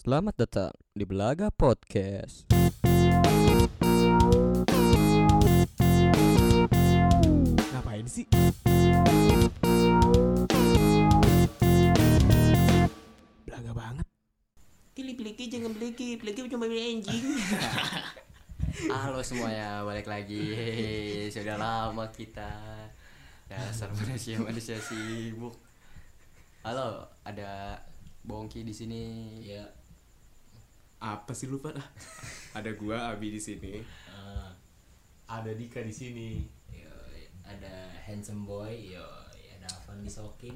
Selamat datang di Belaga Podcast. Ngapain sih? Belaga banget. Pilih peliki jangan peliki, peliki cuma beli anjing. Halo semuanya, balik lagi. Sudah lama kita. Dasar manusia manusia sibuk. Halo, ada Bongki di sini. ya, Apa sih lu pada? Ada gua Abi di sini. eh, ada Dika di sini. yo, ada handsome boy, yo, ada Avan disokin.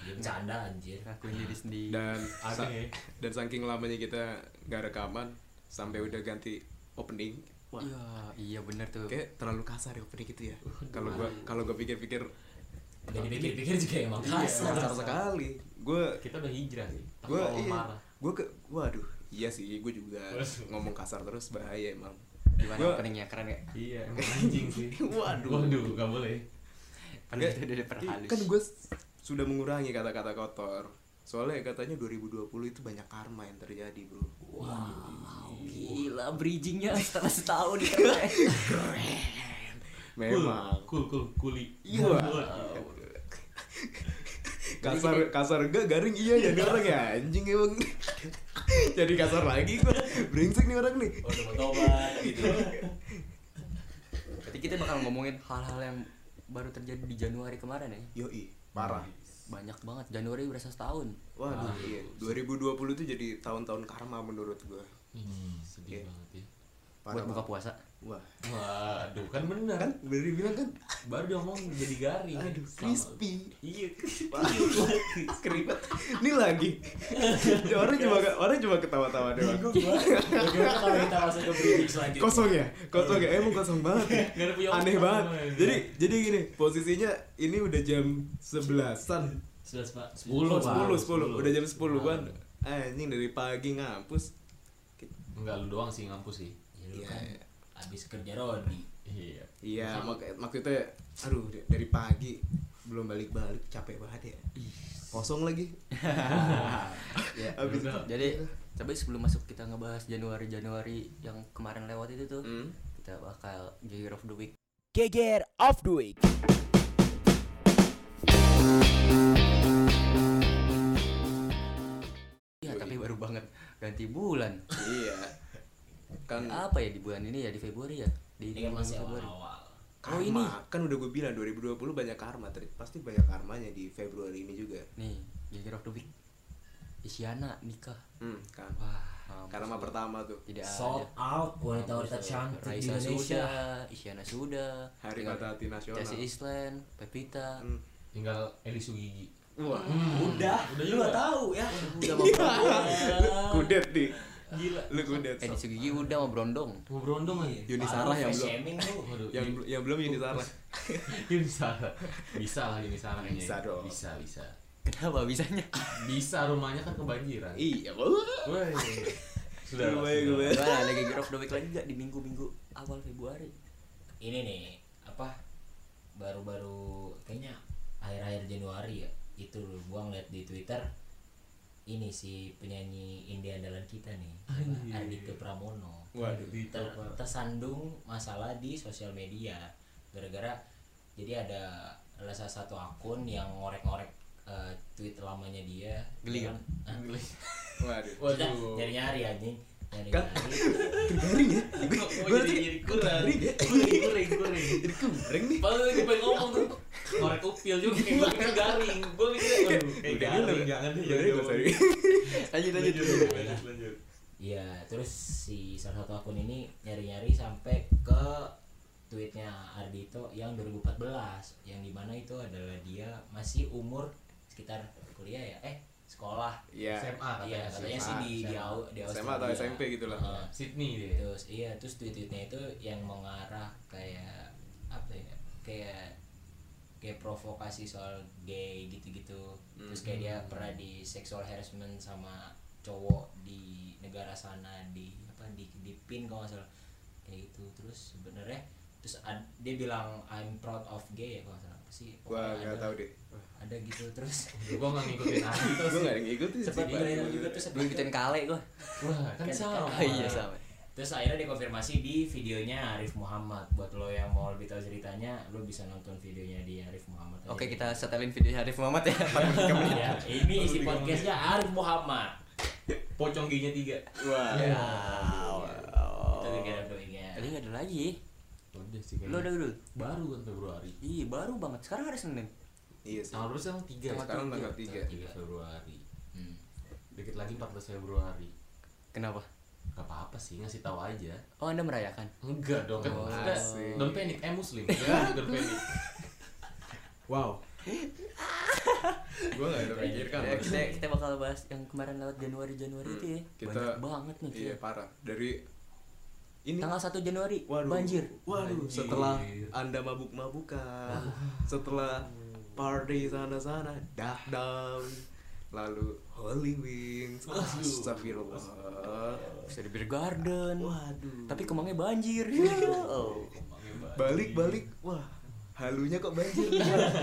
Dia bercanda anjir. Ngakuin diri sendiri. Dan sa- ya. dan saking lamanya kita nggak rekaman sampai udah ganti opening. Wah, Iya, iya bener tuh. kayak terlalu kasar ya opening itu ya. Kalau gua kalau gua pikir-pikir Udah dipikir-pikir juga emang Iya, kasar. kasar sekali. Gua Kita udah hijrah sih. Tapi gua kalau iya, marah. gua ke waduh, iya sih gua juga ngomong kasar terus bahaya emang. Gimana Gua- openingnya keren gak? Iya, emang anjing sih. Waduh. Waduh, gak boleh. Diperhalus. Kan gue sudah mengurangi kata-kata kotor. Soalnya katanya 2020 itu banyak karma yang terjadi, Bro. Wow, Gila bridgingnya setelah setahun di Memang. Cool, cool, kuli. Iya. Kasar kasar enggak garing iya ya nih orang ya anjing emang. Jadi kasar lagi gua. Brengsek nih orang nih. Oh, udah mau tobat gitu. Berarti kita bakal ngomongin hal-hal yang baru terjadi di Januari kemarin ya. Yoi, parah. Banyak banget. Januari berasa setahun. Waduh, iya. 2020 itu jadi tahun-tahun karma menurut gua. Hmm, sedih Iya. banget ya. Parah Buat buka puasa. Wah, Waduh, kan bener. kan udah dibilang kan. Baru dia ngomong jadi garing. Aduh, crispy. Iya, Keribet. Ini lagi. Orang cuma orang cuma ketawa-tawa doang. Bagaimana kalau kita masuk ke breeding selanjutnya? kosong ya kosong ya emang kosong banget. Nggak ada punya aneh banget jadi jadi gini posisinya ini udah jam sebelasan Sebelas pak. Sepuluh, Pak. sepuluh sepuluh udah jam sepuluh kan anjing dari pagi ngampus Enggak lu doang sih ngampus sih. Ya lu Iya, kan iya. abis kerja Rodi. Iya. iya mak maksudnya aduh da- dari pagi belum balik balik capek banget ya kosong lagi ya. Abis udah. itu Jadi coba sebelum masuk kita ngebahas Januari Januari yang kemarin lewat itu tuh, Hmm. kita bakal Gear of the Week. Geger of the Week. Iya, tapi baru banget ganti bulan. iya kan Apa ya di bulan ini ya di Februari ya? Di Ini bulan masih Februari. awal-awal. karma Oh, ini. kan udah gue bilang 2020 banyak karma Tri. pasti banyak karmanya di Februari ini juga Nih, Gear of the Week. Isyana nikah. hmm kan Wah, mampus karma lu. pertama tuh Tidak Sold ada. out wanita-wanita Mampus lu. cantik di Raisa Indonesia. sudah, Isyana sudah. Hari Mata Hati Nasional. Chelsea Island, Pepita. Hmm. Tinggal Eli Sugigi. wah Udah, Udah lu juga. gak tahu ya. Udah mau Brondong. kudet nih Gila. lu kudet Eh di Sugigi udah mau Brondong. Mau berondong aja. Yuni Sarah yang belum. yang Yuni- yang belum ini Sarah Yuni Sarah. Bisa lah Yuni Sarah kayaknya. Bisa dong. Bisa, bisa. Kenapa bisanya? Bisa rumahnya kan kebanjiran. iya Woi. Sudah. Gue. Gimana of the Week lagi gak di minggu-minggu awal Februari? Ini nih, apa? Baru-baru kayaknya akhir-akhir Januari ya. Itu gua ngeliat di Twitter ini si penyanyi indie andalan kita nih. Ardito Pramono. Waduh, Ter- tersandung masalah di sosial media gara-gara jadi ada salah satu akun yang ngorek-ngorek eh, tweet lamanya dia Geli Dengan- Hah? waduh Kita Waduh. nyari-nyari anjing nyari Kan- garing ya gue jadi jadi kurang. kuring, kuring. jadi garing nih Padahal lagi pengen ngomong tuh Ngorek upil juga kayak gue pikir garing Gue mikirnya waduh kayak garing. Jangan deh Udah, jangan ngomong. usah. Lanjut lanjut. Lanjut lanjut Iya, terus si salah satu akun ini nyari-nyari sampai ke tweetnya Ardito yang 2014 yang di mana itu adalah dia masih umur sekitar kuliah ya eh sekolah iya SMA iya katanya katanya sih SMA, di di. Au- di SMA atau Australia. SMP gitu lah. Heeh. Sydney dia terus iya terus tweet-tweetnya itu yang mengarah kayak apa ya kayak kayak provokasi soal gay gitu-gitu terus kayak dia pernah di sexual harassment sama cowok di negara sana di apa di di pin kalau nggak salah kayak gitu terus sebenarnya terus ad- dia bilang I'm proud of gay ya kalau nggak salah apa sih Gua nggak tahu deh. ada gitu terus Gue gak ngikutin Gue sih. nggak ngikutin sempat juga terus Gue ikutin kale gue. Wah kan sama. Oh iya sama. Terus akhirnya dikonfirmasi di videonya Arif Muhammad buat lo yang mau lebih tahu ceritanya lo bisa nonton videonya di Arif Muhammad aja. Oke kita setelin video Arif Muhammad ya. ya, ini isi podcastnya Arif Muhammad Pocong giginya tiga. Wah. Ya. itu gara doingnya Tadi nggak ada lagi. Udah sih Lo udah dulu. Baru kan Februari. Iya baru banget. Sekarang hari Senin. Iya sih. Tanggal berapa tiga. Tanggal Sekarang tiga. tanggal tiga. 3 Februari. Hmm. Dikit lagi 14 Februari. Kenapa? Gak apa-apa sih, ngasih tahu aja. Oh anda merayakan? Enggak dong, kan Oh, kita asik. don't panic, eh muslim. Ya, don't panic. Wow. Gue nggak ada pikirkan. Ya, kita kita bakal bahas yang kemarin lewat Januari Januari itu ya. Kita- Banyak banget nih. Iya parah. Dari ini Tanggal 1 Januari Waduh. banjir. Waduh, Banjir. setelah Anda mabuk-mabukan, setelah party sana-sana, dah down, lalu Holy Wings, astagfirullah. Bisa di beer garden. Waduh. Tapi kemangnya banjir. oh. Balik-balik, wah halunya kok banjir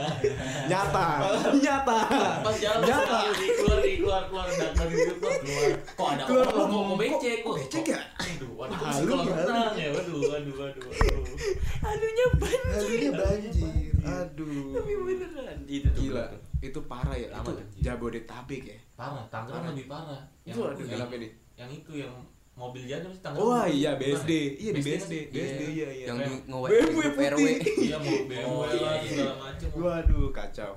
nyata nyata Pas jalan nyata keluar nih, keluar keluar dari dari keluar keluar. kok ada Keluar, orang Mau mau becek kok. becek ya Aduh, waduh, kok Halu, renang ya? Waduh, waduh, waduh. Aduhnya banjir. halunya banjir aduh Tapi beneran. Itu tuh. gila itu parah ya Lama itu banjir. Jabodetabek ya Parah, Tangerang lebih parah. Yang, Waduh, yang, kenapa nih? yang itu yang mobil jalan sih Tangerang. Wah iya BSD, ya? iya di BSD BSD, kan? BSD iya iya. Yang di BMW RW. Iya, mau BMW Oh, iya, lah iya. segala macam. Waduh kacau.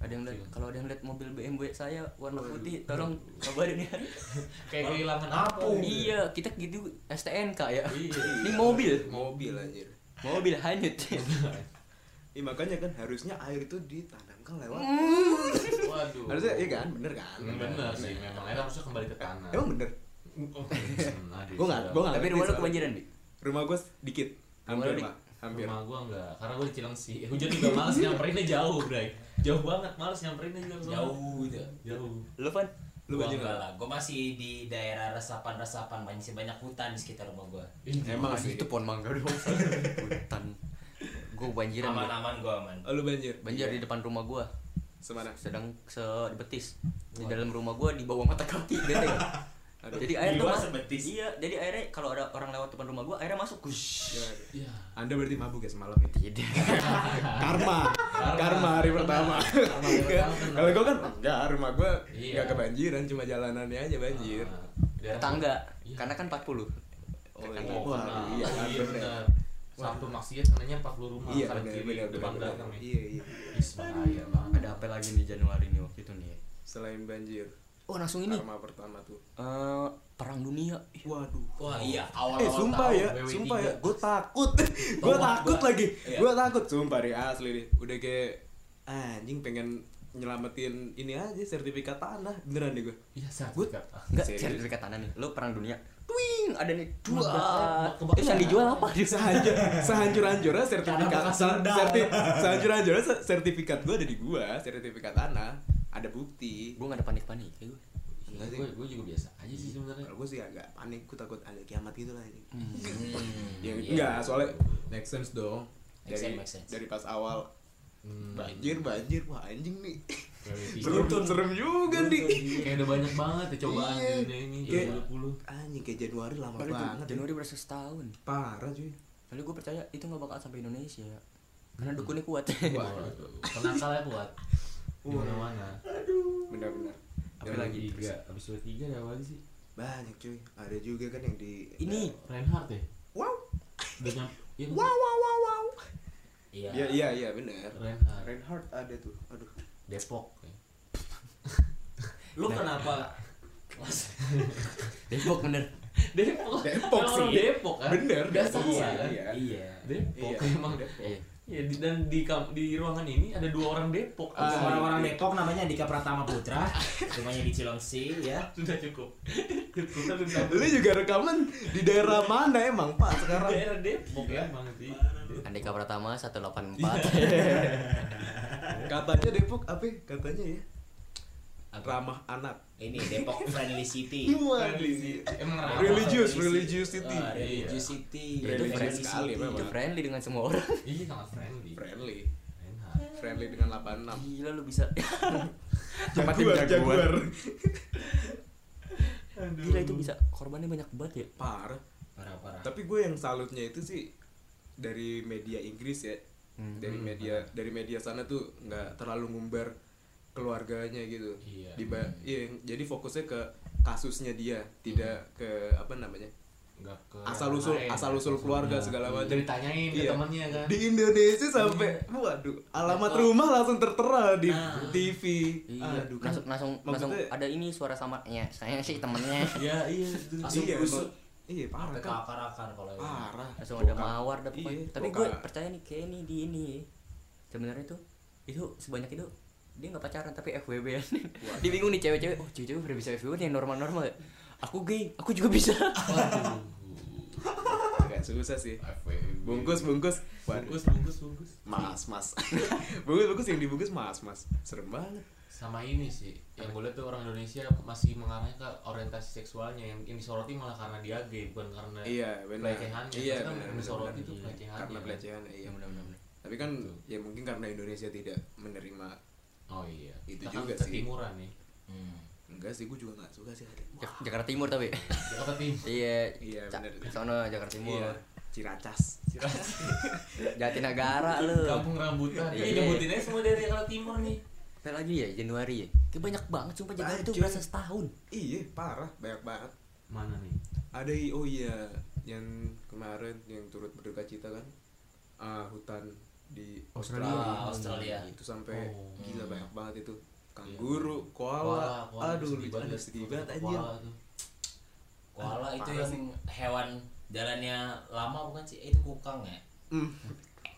Ada yang lihat kalau ada yang lihat mobil BMW saya warna putih, tolong kabarin ya. Kayak kehilangan apung. iya, kita gitu STNK ya. Iya. Ini mobil. Mobil anjir. Mobil hanyut. Iya makanya kan harusnya air itu ditanamkan lewat. Waduh. Harusnya iya kan, bener kan? Bener sih, memang air harusnya kembali ke tanah. Emang bener. Oh, aduh, Gue nggak, gue nggak. Tapi rumah lu kebanjiran, Bi? Rumah gue dikit, Rumah hampir di- lah, hampir. Rumah gua enggak, karena gua di Cilengsi. Hujan juga males nyamperinnya jauh, Bray. Jauh banget, males nyamperinnya juga. soalnya. jauh gitu Jauh. Lu Van? Lu gua banjir enggak nggak? lah gua masih di daerah resapan-resapan masih banyak hutan di sekitar rumah gua Emang sih. itu pohon mangga doang. Hutan. Gue banjiran. Bi. aman-aman gua aman Oh, lu banjir. Banjir di depan rumah gua. Semana? Sedang se betis. Di dalam rumah gua di bawah mata kaki bete. Aduh. Jadi air Di tuh mas- sebetis. Iya, jadi airnya kalau ada orang lewat depan rumah gua, airnya masuk. Gush. Ya, Iya. Anda berarti mabuk ya semalam ya? Tidak. Karma, karma hari pertama. Karma hari pertama, bener. Kalau gue kan enggak, rumah gue Iya. enggak kebanjiran, cuma jalanannya aja banjir. Ah, Tetangga. Iya. Karena kan 40. Oh, Kan- Oh, Wah, benar. iya, iya, bener. benar. Sabtu maksiat sananya 40 rumah Iya, kanan kiri benar, depan benar, belakang. Iya, iya. Is bahaya banget. Ada apa lagi nih Januari nih waktu itu nih? Selain banjir, Oh, langsung ini. karma pertama tuh. Eh, perang dunia. Waduh. wah iya awal-awal Eh sumpah tahun. ya, WW3. sumpah ya, gue takut, gue takut gua. lagi, Iya. gue takut, sumpah deh asli nih, udah kayak anjing pengen nyelamatin ini aja sertifikat tanah beneran deh gue. Iya, sertifikat. Enggak, sertifikat tanah nih. Lu perang dunia. Twing, ada nih dua. Kebak- Terus yang dijual apa? Sehancur, sehancur-hancurnya sertifikat, Tanah bekas se- ledak. serti, sehancur-hancurnya se- sertifikat gue ada di gue, sertifikat tanah, ada bukti. Gue gak ada panik-panik ya gue. Enggak sih. Gue gue juga biasa aja sih sebenarnya. Kalau gue sih agak panik, gue takut ada kiamat gitu lah ini. Hmm, Ya, iya. enggak, soalnya make sense dong. Make Dari, sense, make sense. dari pas awal Hmm. banjir banjir wah anjing nih WW3. serem serem juga nih Kayak udah banyak banget ya cobaan Iya. ini Kayak- 2020. anjing kayak Januari lama banget Januari berasa setahun. parah cuy Lalu gue percaya itu gak bakal sampai Indonesia. Karena dukunnya kuat. Waduh, penakalnya kuat. Di mana-mana. benar-benar Apa lagi? Tiga, abis itu tiga ada apa lagi sih? banyak cuy ada juga kan yang di Ini Reinhardt ya? wow Udah nyam, iya wow wow wow wow iya iya iya iya benar Reinhardt. Reinhardt ada tuh aduh Depok. ya. lu kenapa Depok bener. Depok. Depok sih. Depok kan? Bener, Gak Depok. salah Iya, kan? iya. iya Depok Iya, emang. Depok. Iya. Iya, di- dan di kam- di ruangan ini ada dua orang Depok. Ah, orang-orang iya. Depok namanya Dika Pratama Putra rumahnya di Cilengsi ya Sudah cukup. Kita sudah lu juga rekaman di daerah mana emang pak sekarang daerah Depok ya emang sih. Andika Pratama 184. katanya Depok apa ya? katanya ya ramah anak. ini Depok Friendly City Emang ramah. Religious, Friendly religious city. Ah, religious city itu Religious friendly sekali Itu memang. friendly dengan semua orang. Iya sangat friendly. Friendly. Friendly dengan 86. Gila lu bisa. Tim Jaguar, Jaguar. Gila itu bisa korbannya banyak banget ya. Parah. parah parah Tapi gue yang salutnya itu sih dari media Inggris ya. Hmm. Dari media dari media sana tuh nggak terlalu ngumbar keluarganya gitu. Iya. Diba- iya, jadi fokusnya ke kasusnya dia, tidak ke apa namanya? Enggak ke Asal usul lain. asal usul keluarga Iya. segala macam. Jadi ditanyain ke Iya. temannya kan. Di Indonesia sampai waduh, alamat rumah langsung tertera di Nah. TV. Iya, Aduh, langsung langsung langsung ada ini suara samanya. Saya sih temennya. Iya, iya. langsung iya, busuk emang- Iya, parah sampai ke kan. akar-akar kalau. Parah. langsung ada mawar dah pokoknya. Iya, Tapi gue percaya nih kayak ini di ini. Sebenarnya tuh itu sebanyak itu dia nggak pacaran tapi FWB an dia bingung nih cewek-cewek oh cewek-cewek udah bisa FWB yang normal-normal ya aku gay aku juga bisa. Agak susah sih. Bungkus, bungkus. Bungkus, bungkus, bungkus. Mas, mas. bungkus, bungkus yang dibungkus mas, mas. Serem banget. Sama ini sih, yang gue lihat tuh orang Indonesia masih mengarahnya ke orientasi seksualnya yang, yang disoroti malah karena dia gay bukan karena Iya, benar. pelecehannya. Iya, Kan benar. disoroti benar. itu pelecehannya. Karena kan. pelecehan, iya. benar-benar Tapi kan Betul. ya mungkin karena Indonesia tidak menerima Oh iya. Itu Kita kan juga sih. ketimuran nih. Hmm. enggak sih, gue juga nggak suka sih ada. Jak- Jakarta Timur tapi Jakarta Timur. iya Iya, benar. sono Jakarta Timur Iya, Ciracas. Jatinegara lu Kampung rambutan. Iya. Iya, nyebutin aja semua dari Jakarta Timur nih. Apa lagi ya Januari ya kayak banyak banget sumpah Januari itu cuy. berasa setahun Iya, parah, banyak banget. Mana nih? Ada oh iya, yang kemarin yang turut berduka cita kan, ah hutan di Australia. Australia. Ah, Australia. Itu sampai Oh. gila Hmm. banyak banget itu. Kanguru, koala, Koala, koala, aduh, sedih lucu banget sedih banget anjir. koala tuh. koala Ah, itu yang hewan jalannya lama bukan sih Eh, itu kukang ya Hmm.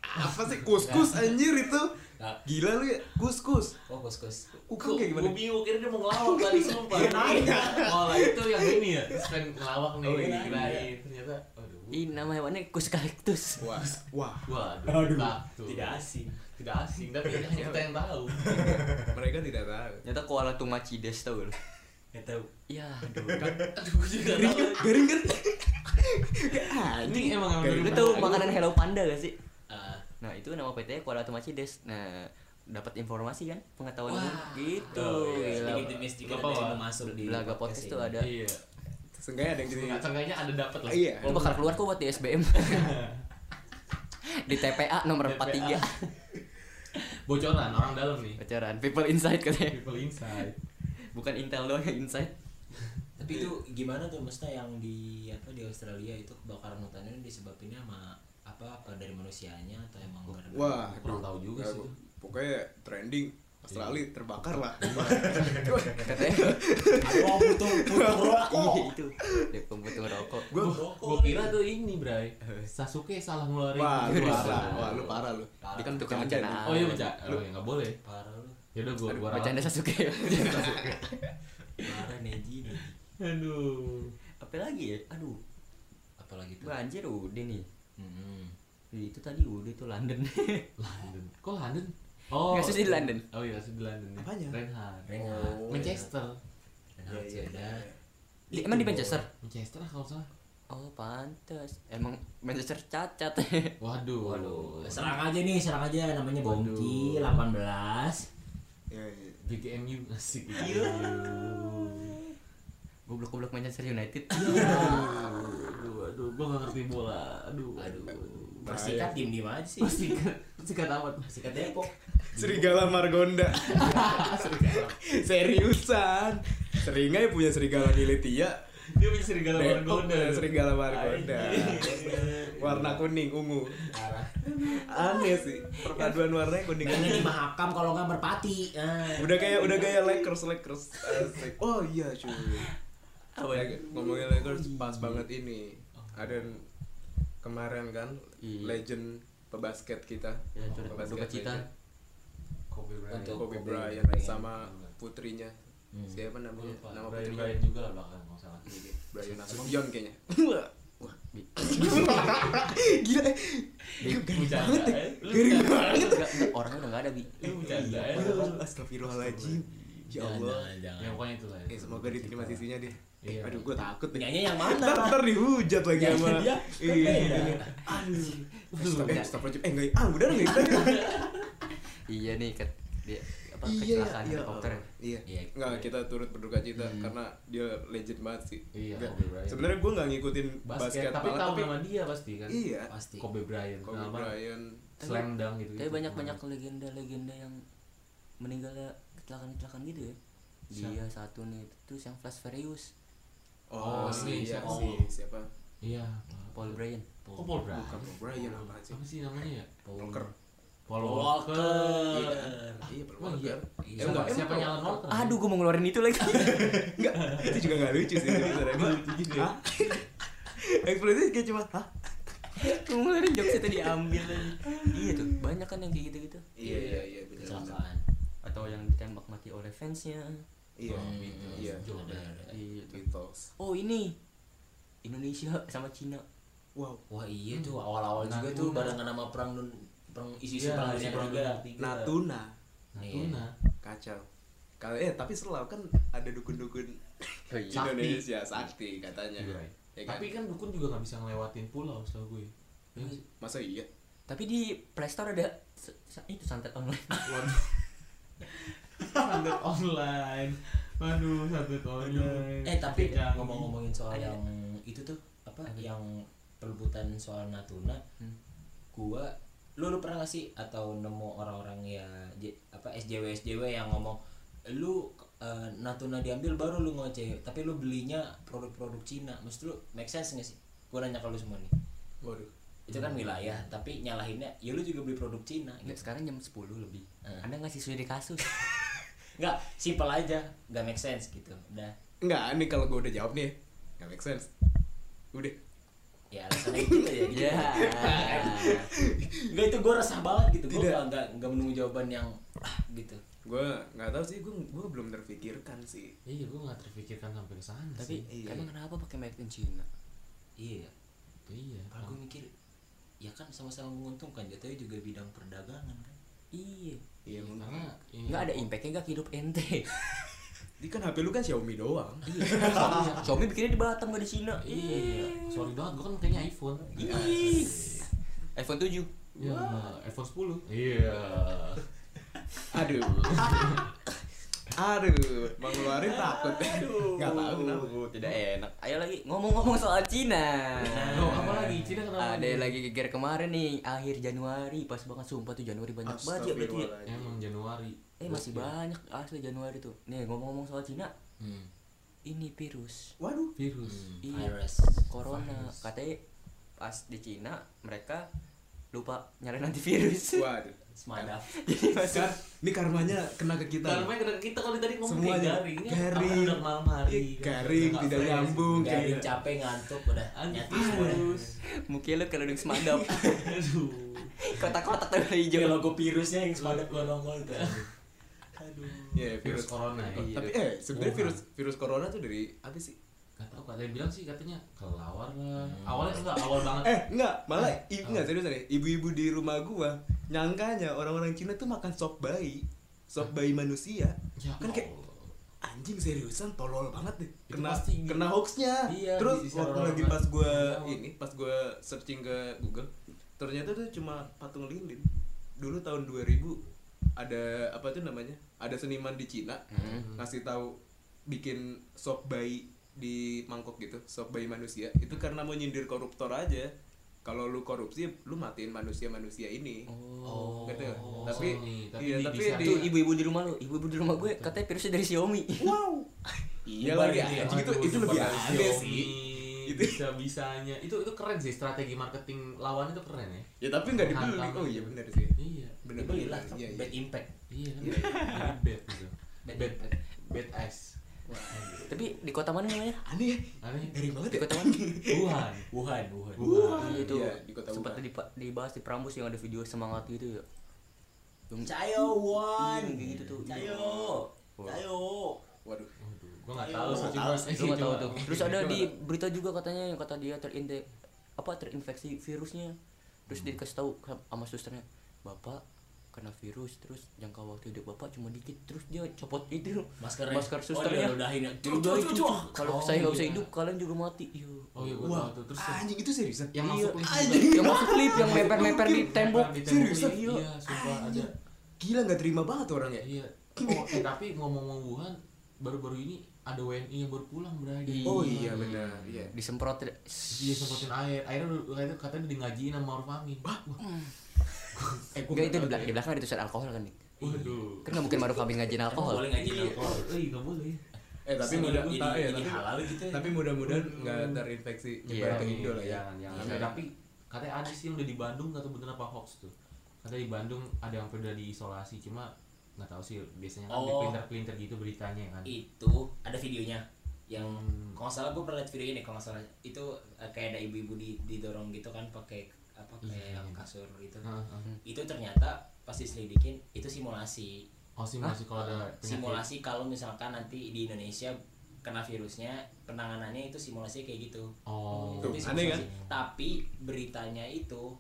Apa sih kus-kus anjir itu? Nggak. Gila lu ya, kus-kus. oh kus kus Kukang kayak gimana? Gue bingung kira dia mau ngelawak tadi sumpah. Iya, nanya. Koala itu yang ini ya, stand ngelawak nih, Oh, iya. kirain ternyata aduh. Ih nama hewannya Kuskalitus Wah, wah. Waduh, takut. tidak asing Tidak asing, tapi hanya kita yang tahu. Mereka tidak tahu. Ternyata koala tumacides tau gak lu nggak tahu Iya aduh Aduh, gue juga Garing kan? tahu. Garing kan? Ini emang Garing. Lu mana? makanan Hello Panda gak sih? Ah, Nah itu nama PT koala tumacides Nah dapat informasi kan pengetahuan Wah. gitu oh, iya. Sedikit demi sedikit Apa, ada yang masuk di Belaga podcast tuh ini. ada Iya. Seenggaknya ada yang gitu. Nggak, seenggaknya ada dapat lah. Iya. Itu bakal keluar kok buat di SBM Di TPA nomor TPA. 43 Bocoran orang dalam nih. Pacaran People Insight katanya People inside. Bukan Intel doang yang Insight tapi itu gimana tuh maksudnya yang di apa di Australia itu kebakaran hutannya disebabinnya sama apa apa dari manusianya atau emang gara Wah, Kurang tahu juga sih. Pokoknya trending Australia terbakar lah. Katanya oh butuh butuh rokok Iya itu Dia pembutuh rokok Gua Gue kira tuh ini, Bray. Sasuke salah ngeluarin. Wah, lu parah. Wah, lu parah lu. Dia kan Tukang bencana. bencana. Oh iya baca. Oh ya nggak boleh. parah lu Ya udah gue gua Bercanda Sasuke parah Neji nih Aduh. Apa lagi ya? Aduh apalagi tuh Banjir udah nih Hmm. Ih, Itu tadi udah tuh London London. Kok London? Oh. Kasus di London. Oh iya, kasus di London. nih. Apanya? Reinhardt. Reinhardt. Oh. Manchester. Reinhardt Iya, iya, sudah. Di, Emang di Manchester? Manchester lah kalau salah. Oh pantes Emang Manchester cacat Waduh. Waduh, serang aja nih, serang aja namanya Bongki 18. Ya, ya. BGMU asik. Iya. Goblok-goblok Manchester United aduh, gue gak ngerti bola. Aduh, Aduh. aduh. Persikat diem-diem aja sih. Persikat, persikat amat. Persikat Depok. Serigala Margonda. Seriusan. Seringai punya serigala militia. Dia punya serigala Depok Margonda. punya serigala Margonda. Warna kuning ungu. Aneh sih. Perpaduan warnanya kuning Mainnya di. Mahakam kalau nggak merpati. Nah. Udah kayak udah kayak Lakers Lakers. Asik. Oh iya cuy. Apa ya? Ngomongin Lakers pas banget ini. Ada kemarin kan Iya. legend pebasket kita. Ya, cita. legend. Kobe Bryant. Untuk Kobe Kobe Bryant Bryant. sama putrinya. Hmm. Siapa namanya? Lupa. Nama Brian putrinya? Brian juga lah belakang kalau salah. Brian Nasution kayaknya. Wah. Gila. eh. Garing banget ya. eh. Garing banget. Enggak, enggak, orangnya udah gak ada bi Lu bercanda ya. Aduh, Astagfirullahaladzim. Ya Jangan, Allah. jangan, jangan. ya pokoknya itulah Eh semoga diterima sisinya deh. Eh, Iya. aduh gue takut. Nyanyi yang mana? Ntar, ntar dihujat lagi sama dia, Iya. Aduh. Stop, eh, stop Eh enggak, ah udah enggak kita. iya nih ket dia apa Iya, kecelakaan iya. helikopter Iya. Iya. Enggak, kita turut berduka cita karena dia legend banget sih. Iya, Nggak, Kobe Bryant. Sebenarnya gue nggak ngikutin basket, basket, tapi tahu tapi nama dia pasti kan iya. Pasti. Kobe Bryant Kobe Bryant. slam dunk gitu tapi banyak banyak legenda-legenda yang meninggalnya kecelakaan-kecelakaan gitu ya dia satu nih terus yang Flash Furious Oh, Oh, si ini iya, siapa? si siapa? iya Paul Bryan kok Paul Bryant Bukan Paul Bryan apa sih? apa sih namanya ya Walker. Paul Paul Walker Iya, Walker. kan? Iya, Paul Oh, iya. Walker. Iya. Enggak, siapa Alan Walker aduh gue mau ngeluarin itu lagi Enggak, itu juga gak lucu sih sebenarnya. Gua, Hah? Ekspresi kayak cuma, hah? gue mau ngeluarin jokes itu diambil lagi iya tuh banyak kan yang kayak gitu-gitu Iya, iya, iya, benar. Kecelakaan. Atau yang ditembak mati oleh fansnya Iya, Hmm, iya. ada, ada. iya Beatles. oh ini Indonesia sama Cina Wow. Wah iya tuh awal-awal juga tuh barengan sama perang dun perang isu-isu Iya, perang dunia perang. Natuna. Natuna Kacau. Kalau eh tapi selalu kan ada dukun-dukun oh, iya. Indonesia sakti katanya. Iya. Ya kan? tapi kan dukun juga nggak bisa ngelewatin pulau setahu gue Iya masa iya? tapi di Playstore ada itu santet online santet online. Waduh santet online. Eh tapi ngomong-ngomongin soal Ada. yang itu tuh apa yang perebutan soal Natuna, Hmm. gua lu lu pernah gak sih atau nemu orang-orang ya J- apa SJW SJW yang ngomong lu eh, Natuna diambil baru lu ngoceh tapi lu belinya produk-produk Cina. Mesti lu make sense gak sih? Gua nanya ke lu semua nih. Waduh. Itu kan wilayah tapi nyalahinnya ya lu juga beli produk Cina Nggak, gitu sekarang jam 10 lebih Eh. anda ngasih sudah di kasus nggak simple aja nggak make sense gitu udah Enggak, ini kalau gue udah jawab nih, nggak make sense. Udah. ya alasannya gitu ya gitu. ya Enggak itu gue resah banget gitu. Gue nggak nggak nggak menunggu jawaban yang ah, gitu. Gue nggak tahu sih, gue gue belum terpikirkan sih. iya gue nggak terpikirkan sampai ke sana tapi sih Iya. emang kenapa pakai made in China Iya. iya Kalau gue mikir ya kan sama-sama menguntungkan. Jatuhnya juga bidang perdagangan kan. iya. Iya, mungkin. karena nggak ada impactnya nggak ke hidup ente. Ini kan HP lu kan Xiaomi doang. iya Xiaomi. Bikinnya di Batam nggak di Cina. Iya. Sorry banget gue kan kayaknya iPhone. Ih. iPhone 7 Iya, iPhone 10 iya. Aduh. Aduh, mau ngeluarin takut. Nggak tahu kenapa. tidak enak ayo lagi ngomong-ngomong soal Cina Oh, apa lagi? Cina kenapa ada lagi? lagi geger kemarin nih akhir Januari pas banget sumpah tuh Januari banyak banget ya berarti emang Januari eh masih banyak asli Januari tuh nih ngomong-ngomong soal Cina Hmm. ini virus Waduh. virus Iya. Virus. corona Virus. katanya pas di Cina mereka lupa nyalain antivirus Waduh. Semadap. jadi masuk Kan, ini karmanya kena ke kita. Karena kena kita kalau tadi ngomong Semuanya. garing ini Garing. udah malam hari Iya, garing, tidak nyambung. Garing kayak- capek ngantuk udah nyati semua. virus mungkin lu kalau duduk semadap aduh kotak-kotak Kayak hijau logo virusnya yang semadap gua nongol tuh. Aduh. Ya, virus virus. corona ya Iya. Tapi eh sebenarnya virus virus corona tuh dari apa sih? Gak tau katanya bilang sih katanya kelawar lah awalnya enggak awal banget Eh, enggak, malah i, Oh. enggak serius nih. Ibu-ibu di rumah gua nyangkanya orang-orang Cina tuh makan sop bayi. Sop bayi manusia. ya Kan kayak anjing seriusan tolol banget deh. Kena pasti gitu. kena hoaxnya. Iya, Terus waktu lagi pas gua nggak tahu. ini, pas gua searching ke Google, ternyata tuh cuma patung lilin. Dulu tahun 2000 ada apa tuh namanya? Ada seniman di Cina Hmm. ngasih tahu bikin sop bayi di mangkok gitu sop bayi manusia. Itu karena mau nyindir koruptor aja. Kalau lu korupsi lu matiin manusia manusia ini. Oh. Gitu Oh, tapi Sony. Tapi iya di- tapi di itu ibu-ibu di rumah lu. Ibu-ibu di rumah gue katanya virusnya dari Xiaomi wow. Iya lagi ini, anjing itu itu lebih aneh sih. Itu- bisa bisanya itu itu keren sih strategi marketing lawan itu keren ya. Ya tapi nggak dibeli. Hantam. oh iya benar sih. Iya. Benar Dibeli lah, iya, iya. bad impact. iya kan bad gitu. Bad bad impact. bad ice tapi di kota mana namanya aneh aneh dari banget di ya kota mana Wuhan Wuhan, Wuhan. Wuhan Iya, itu Iya, di kota sempat Wuhan. dibahas di Prambus yang ada video semangat gitu ya yang Cayo Wuhan. Iya, kayak gitu tuh. Cayo. Cayo. waduh Waduh, gua nggak Ayo, tahu Lu nggak tahu tuh. Terus ada di berita juga katanya yang kata dia terinde apa terinfeksi virusnya. Terus dikasih tahu sama susternya, "Bapak, kena virus terus jangka waktu hidup bapak cuma dikit terus dia copot itu Maskernya. masker Oh, susternya ya. Cuh, cuh, cuh. cuh. kalau Oh, saya nggak bisa iya. hidup kalian juga mati iya oh iya Wah, terus anjing itu seriusan. yang Iya. masuk lift Anjing. yang masuk lift yang meper meper di tembok Seriusan? iya iya sumpah ada Gila nggak terima banget orang ya. iya oh eh, tapi ngomong-ngomong Wuhan baru-baru ini ada WNI yang baru pulang berarti Iya. Oh iya benar. Iya. disemprot dia semprotin air airnya udah- katanya katanya di ngajiin sama Maruf Amin wah Eh, enggak itu di, tahu belak- ya. di belakang ada tulisan alkohol kan nih waduh kan nggak mungkin Maruf Amin ngajin alkohol boleh ngaji Iya, oh, iya nggak boleh Eh tapi Sambil mudah jadi- ah, ya, tapi, halal gitu ya. tapi mudah-mudahan nggak terinfeksi Iya, nyebar ke Indo lah ya. jangan Iya. tapi katanya ada sih yang udah di Bandung nggak tahu bener apa hoax tuh katanya di Bandung ada yang udah diisolasi cuma nggak tahu sih biasanya kan di Oh. pelintir-pelintir gitu beritanya kan itu ada videonya yang Hmm. kalau nggak salah gue pernah lihat video ini kalau nggak salah itu eh, kayak ada ibu-ibu di, didorong gitu kan pakai apa Iya, kayak iya. kasur gitu. Heeh. itu ternyata pas diselidikin itu simulasi. Oh simulasi kalau ada penyakit. Simulasi kalau misalkan nanti di Indonesia kena virusnya penanganannya itu simulasi kayak gitu. Oh. Itu aneh simulasi. tapi beritanya itu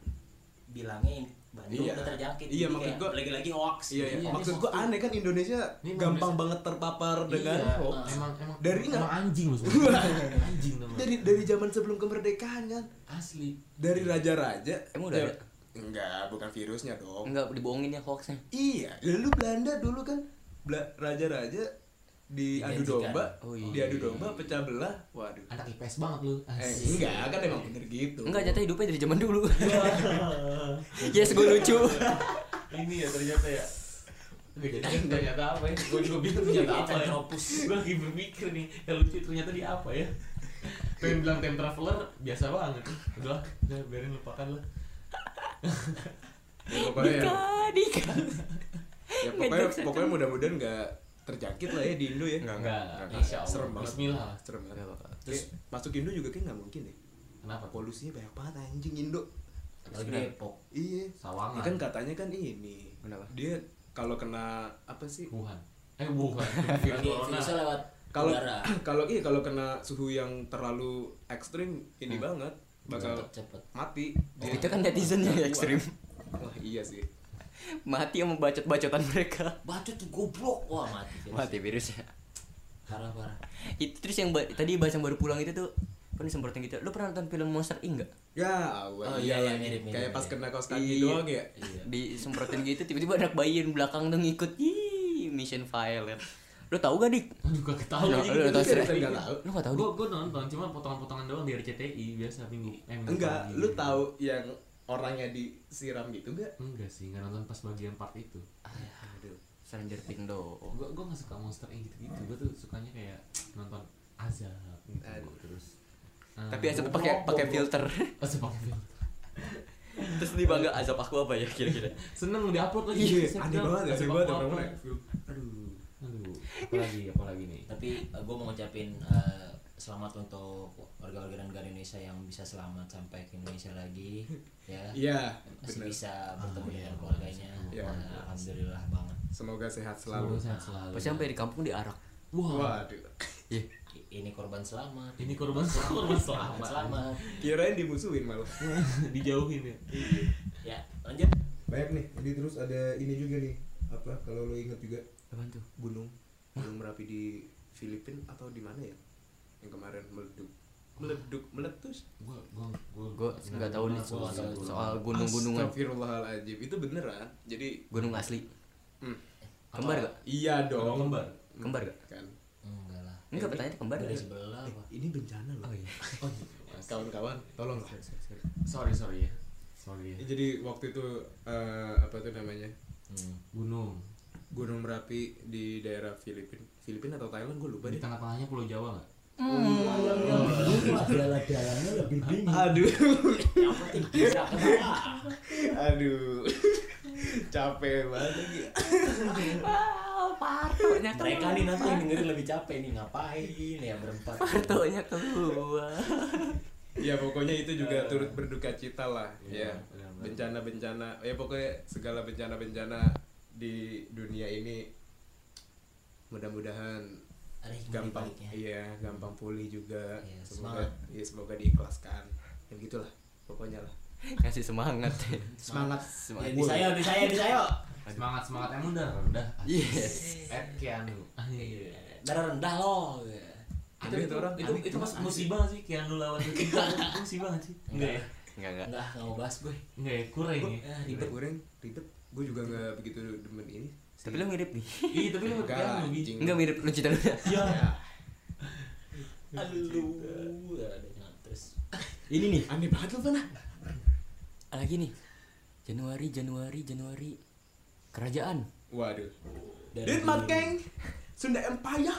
bilangnya Bandung Iya. udah terjangkit Iya, maksud gua- lagi-lagi hoax Iya, iya. Iya, Maksud hoax. aneh kan Indonesia Ini gampang Indonesia- banget terpapar dengan iya, hoax. emang emang Dari emang nggak? anjing loh anjing teman Dari dari zaman sebelum kemerdekaan kan. asli Dari raja-raja. Emang udah Ya, ada? Enggak, bukan virusnya dong. enggak dibohongin ya hoaxnya Iya, dulu Belanda dulu kan raja-raja diadu Dijanjikan. domba, Oh, iya. diadu domba pecah belah. Waduh. anak IPS banget lu. Eh, enggak, kan emang bener gitu. enggak jatah hidupnya dari zaman dulu. Yes gue lucu. Ini ya ternyata ya. Gak jadi kan ternyata apa ya. Gue juga bingung ternyata apa ya. Centropus. gue lagi berpikir nih yang lucu ternyata dia apa ya. Pengen bilang time traveler biasa banget. Udah udah biarin lupakan lah. Ya, pokoknya ya, Dika ya pokoknya, pokoknya mudah-mudahan nggak terjangkit lah ya di Indo ya. Enggak, enggak Enggak, insya Allah serem banget. Bismillah Serem banget. Terus masuk Indo juga kayak nggak mungkin deh. kenapa Polusinya banyak banget anjing Indo. Apalagi Depok Iya. sawangan Ya kan katanya kan ini. Kenapa? Dia kalau kena apa sih? Wuhan eh bukan virus lagi corona virusnya lewat Kalau kalau iya kalau kena suhu yang terlalu ekstrim ini banget bakal cepet cepet mati. Oh, itu kan netizennya yang ekstrim Wah, iya sih. Mati sama bacot-bacotan mereka bacot tuh goblok wah mati virus. mati virusnya parah parah itu terus yang ba- tadi bahas yang baru pulang itu tuh kan disemprotin gitu lu pernah nonton film Monster Inc gak? Ya. Oh, iya, iya, lagi. mirip, mirip, Kayak pas mirip. kena kaos kaki Iya. doang ya. iya disemprotin gitu tiba-tiba anak bayi yang belakang tuh ngikut Ih, mission violent lu tahu gak dik? Gue juga tahu Seriusan serius? nggak tahu. lu gak tahu gue nonton cuma potongan-potongan doang di RCTI biasa minggu eh, Enggak, lu tahu yang orangnya disiram gitu enggak? enggak sih nggak nonton pas bagian part itu. Aduh. Stranger Things dong gue gue nggak suka monster yang gitu gitu gue tuh sukanya kayak nonton azab gitu. Aduh. terus. Eh, tapi asap pakai pakai filter. azab pakai filter. Terus dia bangga azab aku apa ya? kira-kira. Seneng diupload lagi. Iya, aneh banget ya, azab banget aku orang aduh. Aduh. Apalagi apalagi nih. Tapi gue mau ngucapin eh, selamat untuk warga-warga negara Indonesia yang bisa selamat sampai ke Indonesia lagi ya. Iya, masih bisa bertemu Ah, iya. dengan keluarganya. Iya. Nah, alhamdulillah banget Semoga sehat selalu selalu. sehat selalu. Pasti sampai di kampung diarak. Wah. Waduh. iya. I- ini korban selamat. Ini korban korban selamat. selamat. Kirain dimusuhin malah. dijauhin ya. Ya lanjut. Baik nih, jadi terus ada ini juga nih. Apa kalau lo inget juga? Apaan tuh? gunung. Gunung merapi di Filipina atau di mana ya? Yang kemarin meleduk. Meleduk, meletus. gue gue gue gue nggak tahu nih Gua tahu. soal gunung-gunungan Astagfirullahaladzim, itu beneran. Jadi gunung asli hmm, kembar gak? iya dong. kembar Kembar gak? Kan. enggak lah enggak pertanyaan kembar dari gak? sebelah apa Ini bencana loh. oh iya oh Mas. Kawan-kawan, tolong lah. sorry sorry ya sorry ya Jadi waktu itu eh, apa tuh namanya? hmm. gunung Gunung Merapi di daerah Filipina. Filipina atau Thailand gue lupa di tengah-tengahnya pulau Jawa nggak dalamnya lebih dingin Aduh. yang penting bisa ketawa Aduh. Capek banget lagi. partonya mereka nih nanti yang dengerin lebih capek nih ngapain ya berempat partonya keluar Ya pokoknya itu juga turut berduka cita lah Iya, ya. benar-benar. Bencana-bencana, ya pokoknya segala bencana-bencana di dunia ini mudah-mudahan ada hikmah gampang iya gampang pulih juga. Iya, semoga semangat. iya semoga diikhlaskan. Ya gitulah pokoknya lah. Ngasih semangat. Semangat. Ya, semangat. Di saya di saya di saya semangat semangat emang udah rendah. Yes. eh Keanu. Iya. darah rendah loh itu itu tuh orang, itu, itu mas musibah sih? Keanu lawan Lucinta musibah sih? Enggak. Ya? Enggak enggak. enggak enggak mau bahas gue. Enggak ya? Kurang ya? Ah, ribet. Ribet goreng ribet. Gue juga nggak begitu demen ini Tapi lu mirip nih. iya tapi lu Bi. anjing. Enggak mirip lu cita lu. iya aduh ada terus Ini nih. aneh banget lu mana Lagi nih. Januari, Januari, Januari. Kerajaan. waduh Dari- Denmark Kang Sunda Empire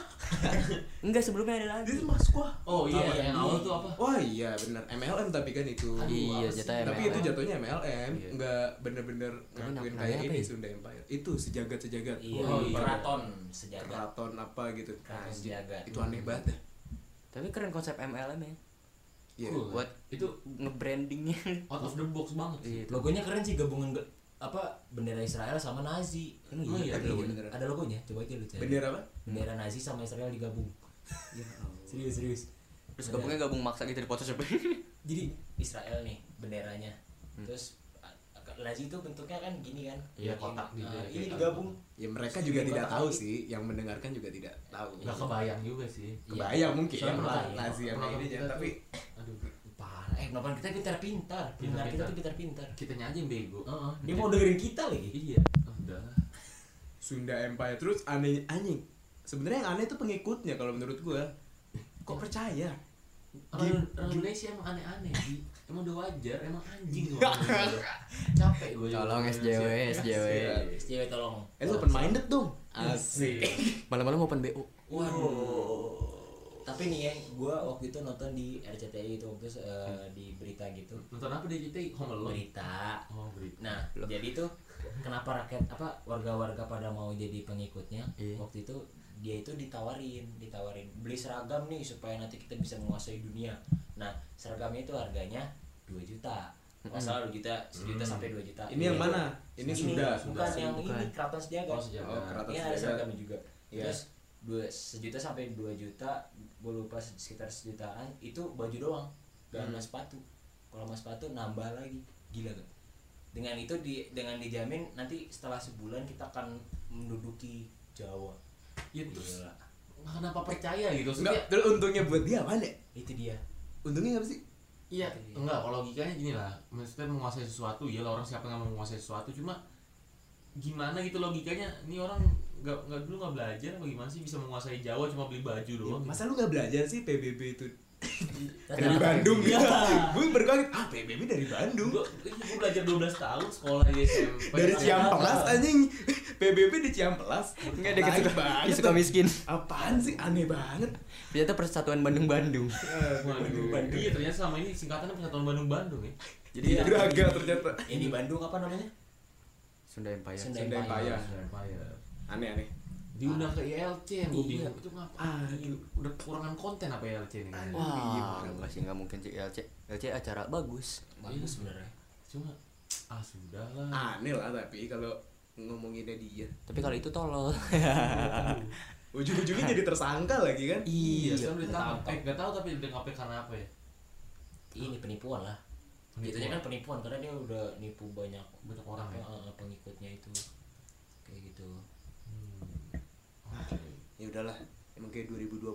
Enggak sebelumnya ada lagi. This mas gua oh iya Apa? yang awal tuh apa Wah iya benar MLM tapi kan itu Aduh, Iya, jatah Tapi itu jatuhnya MLM Iya. nggak bener-bener ngakuin kayak ini ya? Sunda Empire Itu sejagat-sejagat iya Oh, iya. keraton sejagat Keraton apa gitu keraton sejagat Itu aneh banget dah Tapi keren konsep MLM ya. Iya Cool. Buat itu nge-brandingnya. out of the box banget Iya. itu. logonya keren sih gabungan apa bendera Israel sama Nazi Emang iya, Ada iya. logo beneran. ada logonya coba aja lu cari Bendera apa? Bendera Nazi sama Israel digabung. Ya serius serius. Terus gabungnya gabung maksa gitu di Photoshop. jadi Israel nih benderanya. Hmm. terus Nazi itu bentuknya kan gini kan? Iya, kotak gitu ah, ya, ini kayak digabung. Ya mereka Terus juga tidak tahu sih Yang mendengarkan juga tidak tahu. Nggak kebayang juga sih. Iya. Kebayang mungkin Soalnya lah kebayang. Nazi yang ini kita Tapi aduh parah. Eh penonton kita pintar-pintar. Pendengar kita tuh pintar-pintar. Kitanya aja yang bego. Heeh, dia mau dengerin kita lagi. Iya. Udah. Sunda Empire. Terus aneh anjing Sebenarnya yang aneh itu pengikutnya kalau menurut gua Kok percaya? orang, orang Indonesia emang aneh-aneh sih emang udah wajar emang anjing Indonesia. capek gue Tolong SJW, SJW. cewek tolong Eh lu open minded dong Asik Malam-malam open BO. Waduh. Tapi nih ya, gue waktu itu nonton di RCTI itu waktu eh, di berita gitu. nonton apa deh kita Home Alone Berita. oh berita Nah, jadi tuh kenapa rakyat apa warga-warga pada mau jadi pengikutnya? Iya. Waktu itu dia itu ditawarin, ditawarin beli seragam nih supaya nanti kita bisa menguasai dunia. Nah, seragamnya itu harganya 2 juta. Masalah 2 juta, sejuta sampai 2 juta. Ini yang mana? Ini sudah bukan sudah. yang bukan. ini keraton sejagat. Oh, sejagat. Oh, keraton Ini ada seragamnya juga. Iya. Terus dua sejuta sampai dua juta, gue lupa sekitar sejutaan itu baju doang, gak sama sepatu. Kalau sama sepatu nambah lagi, gila gak? Dengan itu di dengan dijamin nanti setelah sebulan kita akan menduduki Jawa. Ya terus Gila, kenapa percaya gitu Enggak, terus untungnya buat dia apa deh? itu dia. Untungnya apa sih? iya enggak kalau logikanya gini lah maksudnya menguasai sesuatu ya orang siapa yang mau menguasai sesuatu cuma gimana gitu logikanya ini orang nggak nggak dulu nggak belajar apa gimana sih bisa menguasai Jawa cuma beli baju doang gitu. Masa lu gak belajar sih PBB itu dari Bandung. Iya. Gue berkaget, ah PBB dari Bandung. Gua, gue belajar 12 tahun sekolah di SMP Dari Ciamplas anjing. PBB di Ciamplas. Enggak dia Lain suka, banget. suka miskin. Apaan sih, aneh banget. Ternyata Persatuan Bandung-Bandung. Waduh, iya ternyata sama ini singkatannya Persatuan Bandung-Bandung ya. Jadi Iya. Geraga ternyata. Di Bandung apa namanya? Sunda Empire. Sunda Sunda Empire. Empire. Aneh-aneh diundang ke ILC yang gue Iya. bingung itu ngapain udah kekurangan konten apa ILC nih kayaknya. Wah, enggak sih enggak mungkin sih LC. LC acara bagus. Bagus sebenarnya. cuma ah sudah lah Aneh lah tapi kalau ngomonginnya dia Tapi kalau itu tolol. Ujung-ujungnya jadi tersangka lagi kan iya Iya. sekarang udah ditangkap eh gak tahu tapi udah ngapain karena apa ya Ini penipuan lah. Jatuhnya kan penipuan karena dia udah nipu banyak banyak orang ya apa, eh, pengikutnya itu. Kayak gitu. Hmm. Ya udahlah, emang kayak 2020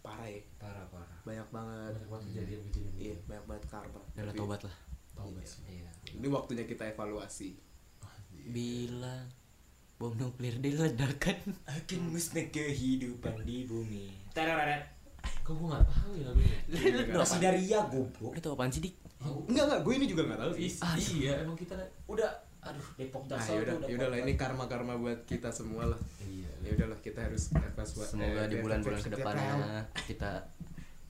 parah ya Parah parah. Banyak banget banyak banget kejadian kejadian Iya, banyak banget karma Tapi tobat lah. Taubat sih Iya. Ini waktunya kita evaluasi Bila bom nuklir diledakkan. Akan musnah kehidupan di bumi. Tereret. kok gue gak tahu ya lagunya Masih dari ya goblok. Tau apaan sih, Dik? Enggak, enggak, gue ini juga gak tahu sih Is- iya emang kita Udah aduh Depok Nah, Jaksel yaudah, tuh udah yaudah lah ini karma-karma buat kita semua lah iya Ya udahlah, kita harus evaluasi Semoga eh, di bulan-bulan ke depannya kita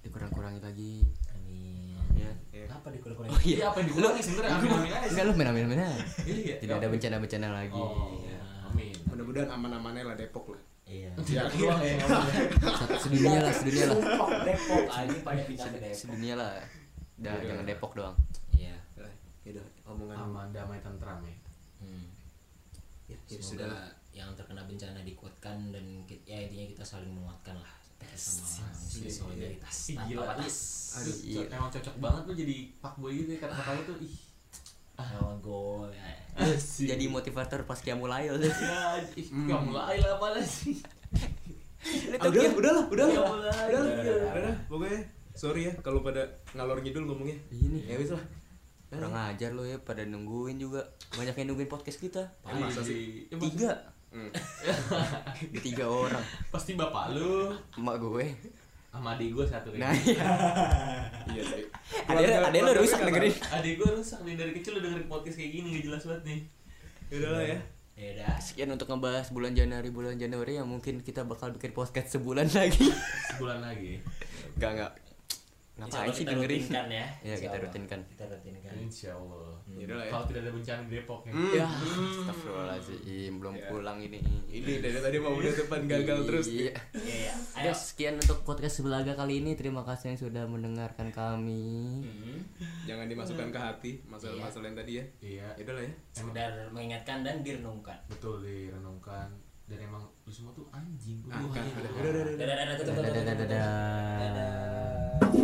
dikurang-kurangi lagi. Amin. Ya. Ya. Apa dikurang-kurang? Oh iya iya. apa yang dikurangi sebenarnya amin amin aja Enggak lu main-main aja. iya Tidak ada bencana-bencana lagi. oh Ya. amin Mudah-mudahan aman-amannya lah Depok lah Iya. Ya, doang ya sedunia lah, sedunia lah. Depok anjing pada pindah ke Depok. Sedunia lah. Dah, Iya. jangan Depok doang. Iya. Yaudah, omongan aman damai tentram ya. Ya, Semoga sudah lah yang terkena bencana dikuatkan dan ya intinya kita saling menguatkan lah sama Iya, solidaritas iya. tanpa Gila. batas. Aduh, iya. emang cocok banget lu jadi fuckboy gitu ya kata-kata lu tuh ih sama gol ya. Jadi motivator pas dia mulai ya ih, nggak mulai lah apa sih Ah, udah, udah lah, udah lah. Udah lah, udah lah. Pokoknya sorry ya kalau pada ngalor ngidul ngomongnya. ini Ya wis lah. Kurang ajar lo ya pada nungguin juga. Banyak yang nungguin podcast kita. Ya, masa sih? Ya, maksud- tiga. Hmm. tiga orang. Pasti bapak lu. Emak gue. Sama adik gue satu nah iya. Iya sih. ada ada lo rusak dengerin. adik gue rusak nih dari kecil udah dengerin podcast kayak gini gak jelas banget nih. Ya udah lah ya. ya udah. Sekian untuk ngebahas bulan Januari bulan Januari yang mungkin kita bakal bikin podcast sebulan lagi. Sebulan lagi. Enggak enggak Insya ngapain sih dengerin rutinkan ya Iya, Insya kita Allah. rutinkan. kita rutinkan insya Allah Ya lah ya. kalau tidak ada bencana di Depok ya Hmm. ya astagfirullahaladzim belum Ya. pulang ini Ini dari tadi mau udah depan gagal terus. Iya. Iya, iya. Oke, ayo sekian untuk podcast sebelaga kali ini. Terima kasih yang sudah mendengarkan kami. Hmm. Jangan dimasukkan ke hati masalah-masalah yang tadi ya. iya Ya udah lah ya. sekedar mengingatkan dan direnungkan betul direnungkan dan emang lu semua tuh anjing Ah, kan, dadah dadah tutup Dadah, tutup, dadah, tutup. dadah. dadah